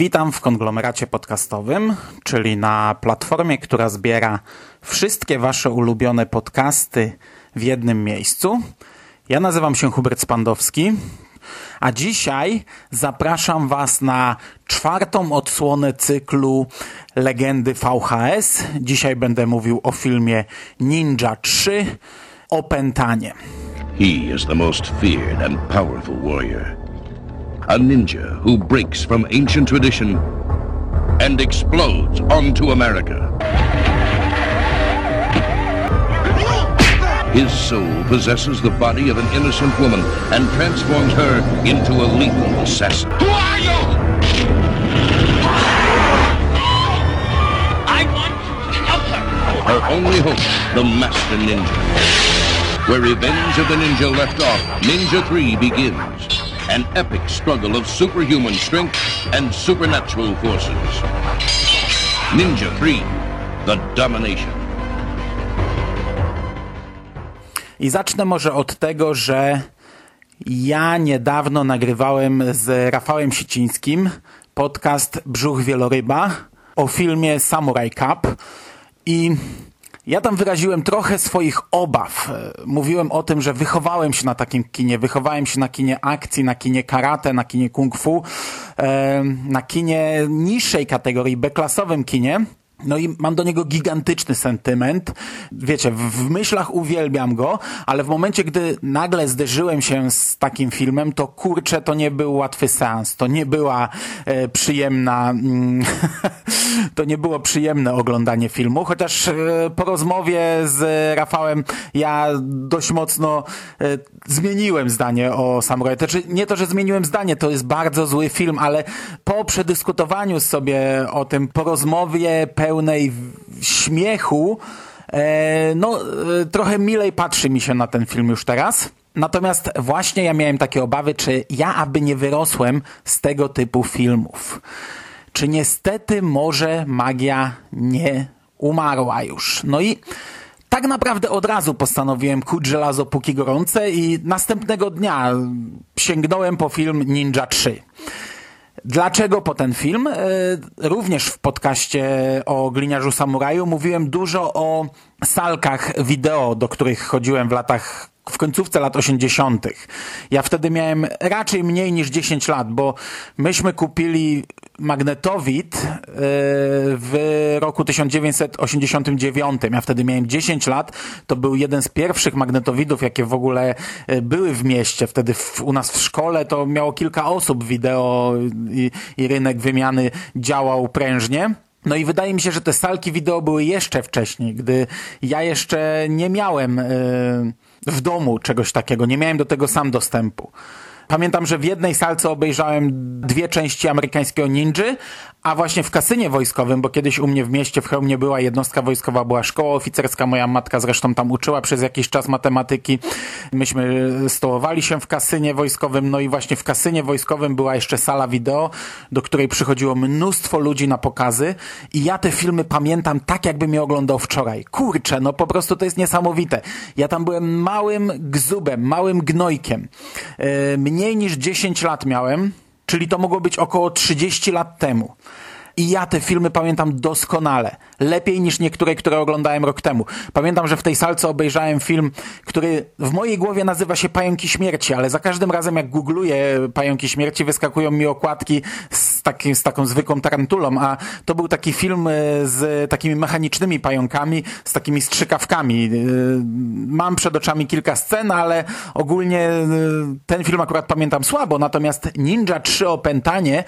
Witam w konglomeracie podcastowym, czyli na platformie, która zbiera wszystkie Wasze ulubione podcasty w jednym miejscu. Ja nazywam się Hubert Spandowski, a dzisiaj zapraszam Was na czwartą odsłonę cyklu Legendy VHS. Dzisiaj będę mówił o filmie Ninja 3 Opętanie. He is the most feared and powerful warrior. A ninja who breaks from ancient tradition and explodes onto America. His soul possesses the body of an innocent woman and transforms her into a lethal assassin. Who are you? I want to help her. Her only hope, the Master Ninja. Where Revenge of the Ninja left off, Ninja 3 begins. An epic struggle of superhuman strength and supernatural forces. Ninja 3, The Domination. I zacznę może od tego, że ja niedawno nagrywałem z Rafałem Sicińskim podcast Brzuch Wieloryba o filmie Samurai Cup i ja tam wyraziłem trochę swoich obaw. Mówiłem o tym, że wychowałem się na takim kinie, wychowałem się na kinie akcji, na kinie karate, na kinie kung fu, na kinie niższej kategorii, B-klasowym kinie. No i mam do niego gigantyczny sentyment. Wiecie, w myślach uwielbiam go, ale w momencie, gdy nagle zderzyłem się z takim filmem, to kurczę, to nie był łatwy seans. To nie była e, przyjemna, mm, to nie było przyjemne oglądanie filmu, chociaż e, po rozmowie z Rafałem ja dość mocno e, zmieniłem zdanie o Samurai. Znaczy, nie to, że zmieniłem zdanie, to jest bardzo zły film, ale po przedyskutowaniu sobie o tym, po rozmowie pełnej śmiechu, e, no e, trochę milej patrzy mi się na ten film już teraz. Natomiast właśnie ja miałem takie obawy, czy ja aby nie wyrosłem z tego typu filmów. Czy niestety może magia nie umarła już. No i tak naprawdę od razu postanowiłem kuć żelazo póki gorące i następnego dnia sięgnąłem po film Ninja 3. Dlaczego po ten film? E, również w podcaście o gliniarzu samuraju mówiłem dużo o salkach wideo, do których chodziłem w latach w końcówce lat 80. Ja wtedy miałem raczej mniej niż 10 lat, bo myśmy kupili magnetowid e, w roku 1989. Ja wtedy miałem 10 lat. To był jeden z pierwszych magnetowidów, jakie w ogóle e, były w mieście. Wtedy w, u nas w szkole to miało kilka osób wideo i, i rynek wymiany działał prężnie. No i wydaje mi się, że te salki wideo były jeszcze wcześniej, gdy ja jeszcze nie miałem yy, w domu czegoś takiego, nie miałem do tego sam dostępu. Pamiętam, że w jednej salce obejrzałem dwie części amerykańskiego ninja, a właśnie w kasynie wojskowym, bo kiedyś u mnie w mieście w Chełmie była jednostka wojskowa, była szkoła oficerska, moja matka zresztą tam uczyła przez jakiś czas matematyki. Myśmy stołowali się w kasynie wojskowym, no i właśnie w kasynie wojskowym była jeszcze sala wideo, do której przychodziło mnóstwo ludzi na pokazy i ja te filmy pamiętam tak, jakbym je oglądał wczoraj. Kurczę, no po prostu to jest niesamowite. Ja tam byłem małym gzubem, małym gnojkiem. Mniej niż 10 lat miałem, czyli to mogło być około 30 lat temu. I ja te filmy pamiętam doskonale. Lepiej niż niektóre, które oglądałem rok temu. Pamiętam, że w tej salce obejrzałem film, który w mojej głowie nazywa się Pająki Śmierci, ale za każdym razem jak googluję Pająki Śmierci, wyskakują mi okładki z, taki, z taką zwykłą tarantulą, a to był taki film e, z takimi mechanicznymi pająkami, z takimi strzykawkami. E, mam przed oczami kilka scen, ale ogólnie e, ten film akurat pamiętam słabo, natomiast Ninja 3 Opętanie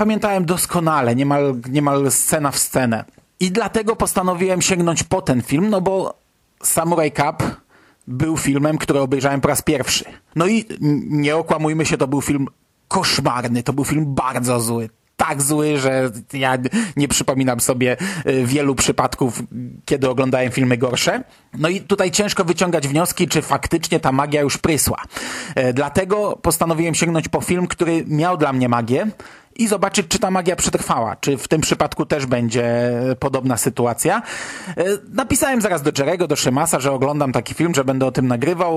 pamiętałem doskonale, niemal, niemal scena w scenę. I dlatego postanowiłem sięgnąć po ten film, no bo Samurai Cup był filmem, który obejrzałem po raz pierwszy. No i nie okłamujmy się, to był film koszmarny, to był film bardzo zły tak zły, że ja nie przypominam sobie y, wielu przypadków, kiedy oglądałem filmy gorsze. No i tutaj ciężko wyciągać wnioski, czy faktycznie ta magia już prysła. E, dlatego postanowiłem sięgnąć po film, który miał dla mnie magię, i zobaczyć, czy ta magia przetrwała, czy w tym przypadku też będzie podobna sytuacja. E, napisałem zaraz do Jerego, do Szymasa, że oglądam taki film, że będę o tym nagrywał.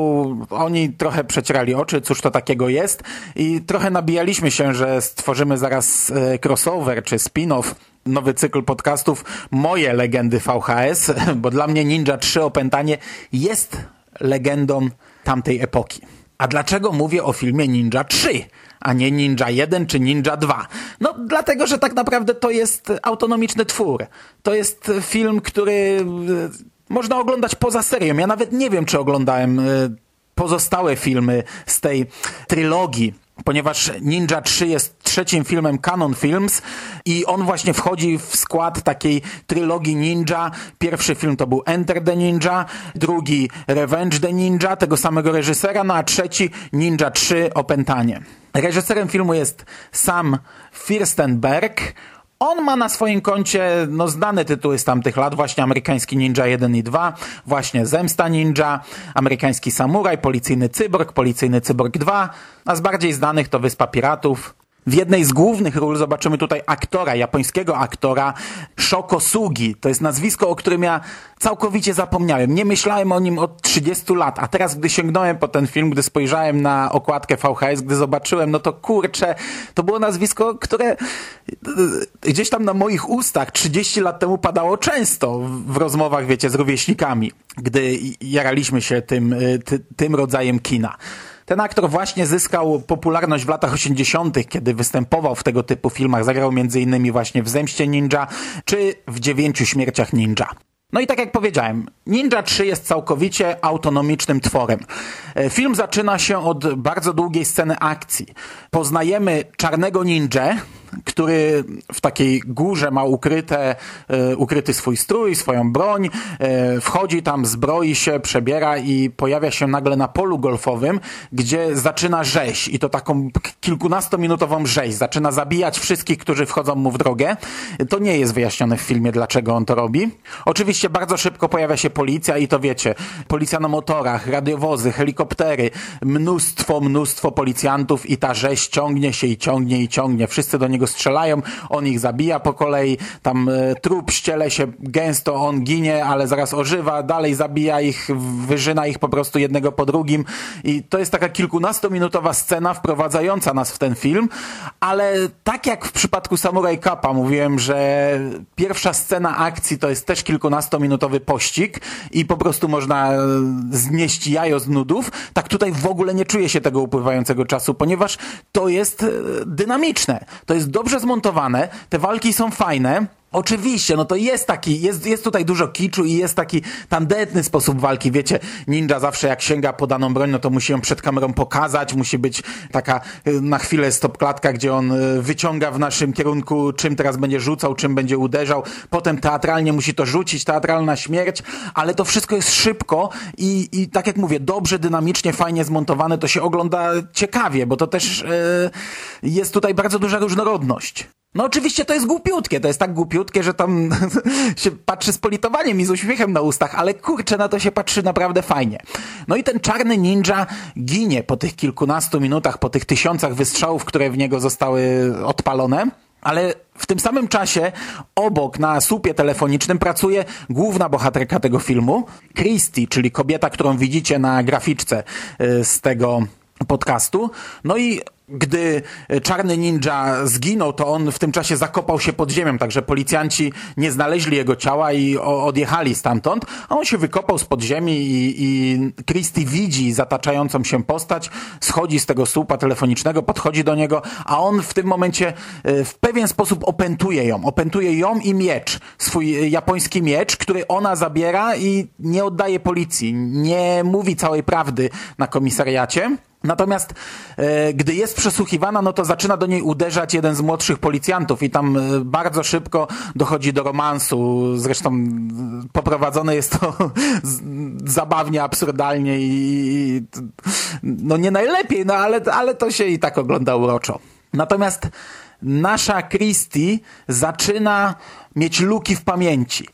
Oni trochę przecierali oczy, cóż to takiego jest i trochę nabijaliśmy się, że stworzymy zaraz e, crossover czy spin-off nowy cykl podcastów Moje legendy VHS, bo dla mnie Ninja 3 Opętanie jest legendą tamtej epoki. A dlaczego mówię o filmie Ninja 3, a nie Ninja 1 czy Ninja 2? No dlatego, że tak naprawdę to jest autonomiczny twór. To jest film, który e, można oglądać poza serią. Ja nawet nie wiem, czy oglądałem e, pozostałe filmy z tej trylogii ponieważ Ninja 3 jest trzecim filmem Canon Films i on właśnie wchodzi w skład takiej trylogii ninja. Pierwszy film to był Enter the Ninja, drugi Revenge the Ninja, tego samego reżysera, no a trzeci Ninja 3 Opętanie. Reżyserem filmu jest Sam Firstenberg, on ma na swoim koncie no, znane tytuły z tamtych lat, właśnie amerykański Ninja 1 i 2, właśnie Zemsta Ninja, amerykański Samuraj, policyjny Cyborg, policyjny Cyborg 2, a z bardziej znanych to Wyspa Piratów, w jednej z głównych ról zobaczymy tutaj aktora, japońskiego aktora Shoko Sugi. To jest nazwisko, o którym ja całkowicie zapomniałem. Nie myślałem o nim od 30 lat, a teraz gdy sięgnąłem po ten film, gdy spojrzałem na okładkę VHS, gdy zobaczyłem, no to kurczę, to było nazwisko, które e, gdzieś tam na moich ustach 30 lat temu padało często w rozmowach, wiecie, z rówieśnikami, gdy jaraliśmy się tym, e, ty, tym rodzajem kina. Ten aktor właśnie zyskał popularność w latach 80., kiedy występował w tego typu filmach. Zagrał m.in. właśnie w Zemście Ninja czy w Dziewięciu Śmierciach Ninja. No i tak jak powiedziałem, Ninja 3 jest całkowicie autonomicznym tworem. E, film zaczyna się od bardzo długiej sceny akcji. Poznajemy czarnego ninja, który w takiej górze ma ukryte, e, ukryty swój strój, swoją broń, e, wchodzi tam, zbroi się, przebiera i pojawia się nagle na polu golfowym, gdzie zaczyna rzeź i to taką kilkunastominutową rzeź. Zaczyna zabijać wszystkich, którzy wchodzą mu w drogę. To nie jest wyjaśnione w filmie, dlaczego on to robi. Oczywiście bardzo szybko pojawia się policja i to wiecie, policja na motorach, radiowozy, helikoptery, mnóstwo, mnóstwo policjantów i ta rzeź ciągnie się i ciągnie i ciągnie. Wszyscy do niego niego strzelają, on ich zabija po kolei, tam e, trup ściele się gęsto, on ginie, ale zaraz ożywa, dalej zabija ich, wyżyna ich po prostu jednego po drugim. I to jest taka kilkunastominutowa scena wprowadzająca nas w ten film, ale tak jak w przypadku Samurai Kappa mówiłem, że pierwsza scena akcji to jest też kilkunastominutowy pościg i po prostu można e, znieść jajo z nudów, tak tutaj w ogóle nie czuje się tego upływającego czasu, ponieważ to jest e, dynamiczne, to jest dobrze zmontowane, te walki są fajne, Oczywiście, no to jest taki, jest, jest tutaj dużo kiczu i jest taki tandetny sposób walki. Wiecie, ninja zawsze jak sięga po daną broń, no to musi ją przed kamerą pokazać, musi być taka y, na chwilę stop klatka, gdzie on y, wyciąga w naszym kierunku, czym teraz będzie rzucał, czym będzie uderzał. Potem teatralnie musi to rzucić, teatralna śmierć, ale to wszystko jest szybko i, i tak jak mówię, dobrze, dynamicznie, fajnie zmontowane, to się ogląda ciekawie, bo to też yy, jest tutaj bardzo duża różnorodność. No oczywiście to jest głupiutkie, to jest tak głupiutkie, że tam się patrzy z politowaniem i z uśmiechem na ustach, ale kurczę, na to się patrzy naprawdę fajnie. No i ten czarny ninja ginie po tych kilkunastu minutach, po tych tysiącach wystrzałów, które w niego zostały odpalone. Ale w tym samym czasie obok na słupie telefonicznym pracuje główna bohaterka tego filmu, Christy, czyli kobieta, którą widzicie na graficzce y, z tego podcastu. No i gdy czarny ninja zginął, to on w tym czasie zakopał się pod ziemią, także policjanci nie znaleźli jego ciała i odjechali stamtąd, a on się wykopał z podziemi i, i Christy widzi zataczającą się postać, schodzi z tego słupa telefonicznego, podchodzi do niego, a on w tym momencie e, w pewien sposób opętuje ją. Opętuje ją i miecz, swój japoński miecz, który ona zabiera i nie oddaje policji. Nie mówi całej prawdy na komisariacie Natomiast e, gdy jest przesłuchiwana, no to zaczyna do niej uderzać jeden z młodszych policjantów i tam e, bardzo szybko dochodzi do romansu. Zresztą e, poprowadzone jest to z, zabawnie, absurdalnie i, i no nie najlepiej, no ale, ale to się i tak ogląda uroczo. Natomiast nasza Christie zaczyna mieć luki w pamięci.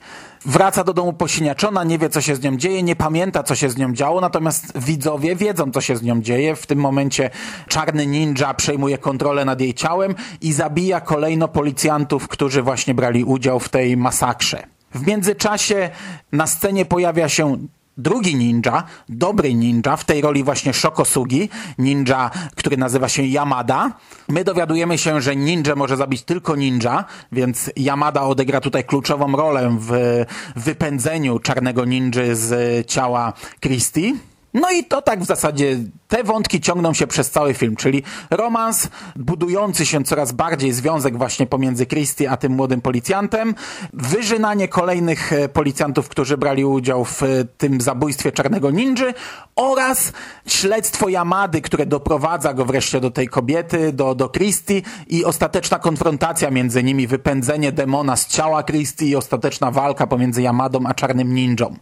Wraca do domu posiniaczona, nie wie co się z nią dzieje, nie pamięta co się z nią działo, natomiast widzowie wiedzą co się z nią dzieje. W tym momencie czarny ninja przejmuje kontrolę nad jej ciałem i zabija kolejno policjantów, którzy właśnie brali udział w tej masakrze. W międzyczasie na scenie pojawia się drugi ninja, dobry ninja, w tej roli właśnie Shokosugi, ninja, który nazywa się Yamada. My dowiadujemy się, że ninja może zabić tylko ninja, więc Yamada odegra tutaj kluczową rolę w wypędzeniu czarnego ninja z ciała Christie. No i to tak w zasadzie te wątki ciągną się przez cały film, czyli romans, budujący się coraz bardziej związek właśnie pomiędzy Christie a tym młodym policjantem, wyżynanie kolejnych e, policjantów, którzy brali udział w e, tym zabójstwie czarnego ninży oraz śledztwo Yamady, które doprowadza go wreszcie do tej kobiety, do, do Christie i ostateczna konfrontacja między nimi, wypędzenie demona z ciała Christie i ostateczna walka pomiędzy Yamadą a czarnym ninją.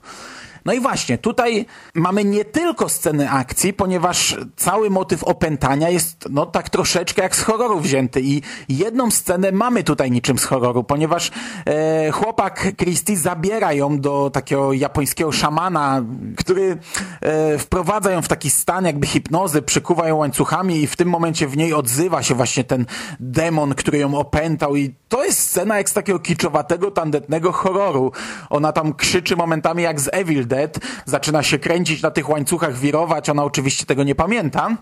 No i właśnie, tutaj mamy nie tylko sceny akcji, ponieważ cały motyw opętania jest no tak troszeczkę jak z horroru wzięty i jedną scenę mamy tutaj niczym z horroru, ponieważ e, chłopak Christie zabiera ją do takiego japońskiego szamana, który e, wprowadza ją w taki stan jakby hipnozy, przykuwa ją łańcuchami i w tym momencie w niej odzywa się właśnie ten demon, który ją opętał i to jest scena jak z takiego kiczowatego, tandetnego horroru. Ona tam krzyczy momentami jak z Evil Dead, zaczyna się kręcić na tych łańcuchach, wirować, ona oczywiście tego nie pamięta.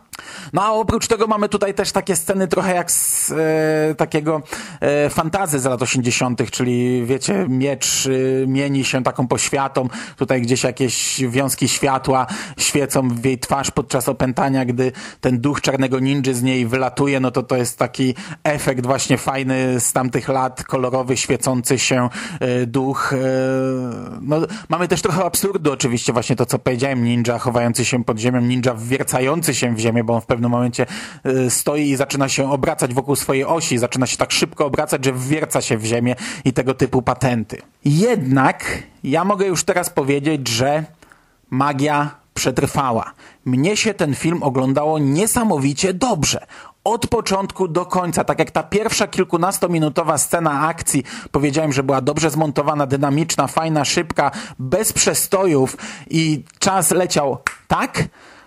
No a oprócz tego mamy tutaj też takie sceny trochę jak z e, takiego e, fantazy z lat 80., czyli wiecie, miecz e, mieni się taką poświatą, tutaj gdzieś jakieś wiązki światła świecą w jej twarz podczas opętania, gdy ten duch czarnego ninja z niej wylatuje, no to to jest taki efekt właśnie fajny z tamtych lat, kolorowy, świecący się e, duch. E, no, mamy też trochę absurdu oczywiście, właśnie to co powiedziałem, ninja chowający się pod ziemią, ninja wwiercający się w ziemię, bo on w pewnym momencie e, stoi i zaczyna się obracać wokół swojej osi, zaczyna się tak szybko obracać, że wwierca się w ziemię i tego typu patenty. Jednak ja mogę już teraz powiedzieć, że magia przetrwała. Mnie się ten film oglądało niesamowicie dobrze. Od początku do końca, tak jak ta pierwsza kilkunastominutowa scena akcji, powiedziałem, że była dobrze zmontowana, dynamiczna, fajna, szybka, bez przestojów i czas leciał tak,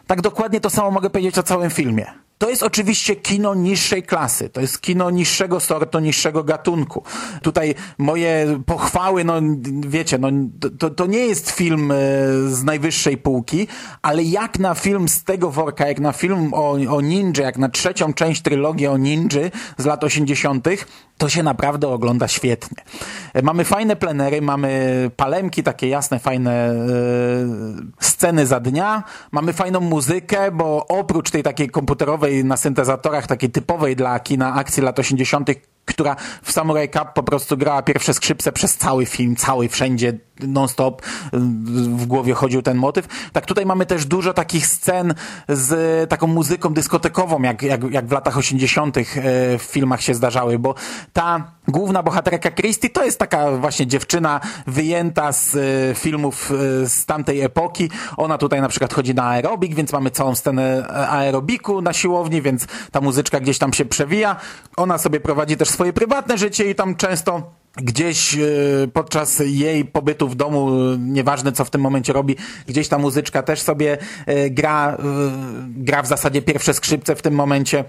tak dokładnie to samo mogę powiedzieć o całym filmie. To jest oczywiście kino niższej klasy, to jest kino niższego sortu, niższego gatunku. Tutaj moje pochwały, no wiecie, no, to, to nie jest film e, z najwyższej półki, ale jak na film z tego worka, jak na film o, o ninja, jak na trzecią część trylogii o ninja z lat 80., to się naprawdę ogląda świetnie. E, mamy fajne plenery, mamy palemki, takie jasne, fajne yy, sceny za dnia, mamy fajną muzykę, bo oprócz tej takiej komputerowej na syntezatorach, takiej typowej dla kina akcji lat 80., która w Samurai Cup po prostu grała pierwsze skrzypce przez cały film, cały, wszędzie, non-stop w głowie chodził ten motyw. Tak tutaj mamy też dużo takich scen z taką muzyką dyskotekową, jak, jak, jak w latach 80. w filmach się zdarzały, bo ta główna bohaterka Christie to jest taka właśnie dziewczyna wyjęta z filmów z tamtej epoki. Ona tutaj na przykład chodzi na aerobik, więc mamy całą scenę aerobiku na siłowni, więc ta muzyczka gdzieś tam się przewija. Ona sobie prowadzi też swoje prywatne życie i tam często gdzieś podczas jej pobytu w domu, nieważne co w tym momencie robi, gdzieś ta muzyczka też sobie gra, gra w zasadzie pierwsze skrzypce w tym momencie.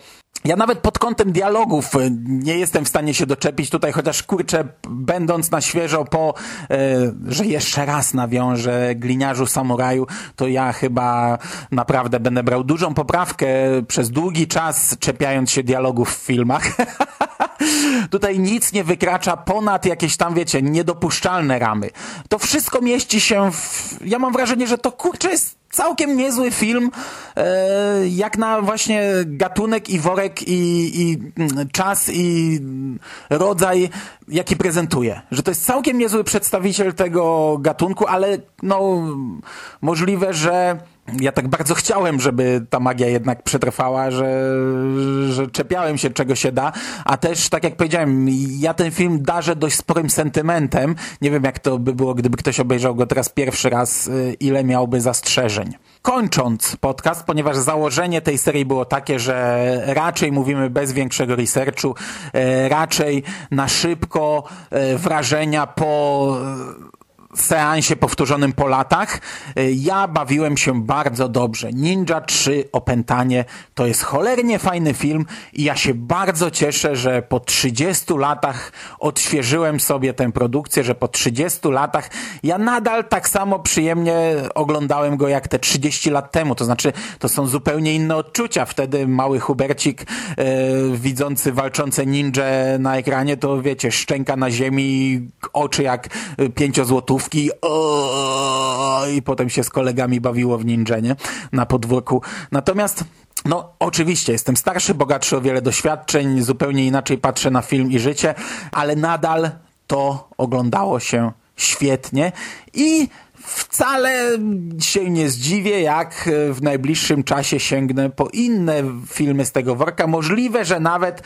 Ja nawet pod kątem dialogów nie jestem w stanie się doczepić tutaj, chociaż kurczę, będąc na świeżo po, że jeszcze raz nawiążę gliniarzu samuraju, to ja chyba naprawdę będę brał dużą poprawkę przez długi czas, czepiając się dialogów w filmach. Tutaj nic nie wykracza ponad jakieś tam, wiecie, niedopuszczalne ramy. To wszystko mieści się w... Ja mam wrażenie, że to kurczę jest całkiem niezły film, e, jak na właśnie gatunek i worek i, i czas i rodzaj, jaki prezentuje. Że to jest całkiem niezły przedstawiciel tego gatunku, ale no możliwe, że ja tak bardzo chciałem, żeby ta magia jednak przetrwała, że, że czepiałem się czego się da, a też tak jak powiedziałem, ja ten film darzę dość sporym sentymentem. Nie wiem jak to by było, gdyby ktoś obejrzał go teraz pierwszy raz, y, ile miałby zastrzeżeń. Kończąc podcast, ponieważ założenie tej serii było takie, że raczej mówimy bez większego researchu, e, raczej na szybko e, wrażenia po seansie powtórzonym po latach. Y, Ja bawiłem się bardzo dobrze. Ninja 3 Opętanie to jest cholernie fajny film i ja się bardzo cieszę, że po 30 latach odświeżyłem sobie tę produkcję, że po 30 latach ja nadal tak samo przyjemnie oglądałem go jak te 30 lat temu. To znaczy, to są zupełnie inne odczucia. Wtedy mały Hubercik e, widzący walczące ninja na ekranie, to wiecie, szczęka na ziemi, oczy jak e, o, i potem się z kolegami bawiło w ninja, nie? Na podwórku. Natomiast no, oczywiście, jestem starszy, bogatszy o wiele doświadczeń, zupełnie inaczej patrzę na film i życie, ale nadal to oglądało się świetnie i wcale się nie zdziwię, jak w najbliższym czasie sięgnę po inne filmy z tego worka. Możliwe, że nawet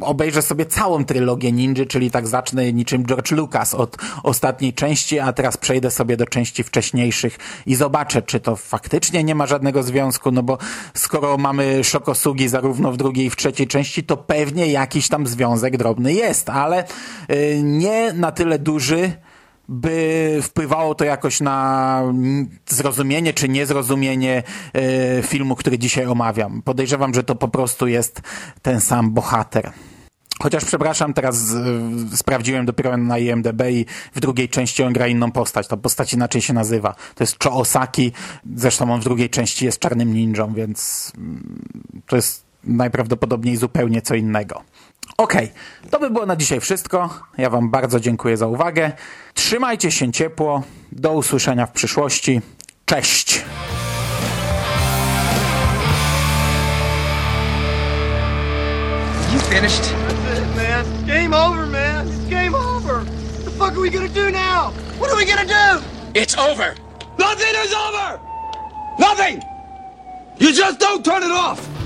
obejrzę sobie całą trylogię Ninja, czyli tak zacznę niczym George Lucas od ostatniej części, a teraz przejdę sobie do części wcześniejszych i zobaczę, czy to faktycznie nie ma żadnego związku, no bo skoro mamy szokosugi zarówno w drugiej i w trzeciej części, to pewnie jakiś tam związek drobny jest, ale y, nie na tyle duży, by wpływało to jakoś na zrozumienie czy niezrozumienie e, filmu, który dzisiaj omawiam. Podejrzewam, że to po prostu jest ten sam bohater. Chociaż przepraszam, teraz y, sprawdziłem dopiero na IMDB i w drugiej części on gra inną postać. Ta postać inaczej się nazywa. To jest Cho Osaki. Zresztą on w drugiej części jest czarnym ninją, więc mm, to jest najprawdopodobniej zupełnie co innego. Okej, okay. to by było na dzisiaj wszystko. Ja Wam bardzo dziękuję za uwagę. Trzymajcie się ciepło. Do usłyszenia w przyszłości. Cześć! You finished? That's it, man. It's game over, man. It's game over. What the fuck are we gonna do now? What are we gonna do? It's over. Nothing is over. Nothing. You just don't turn it off.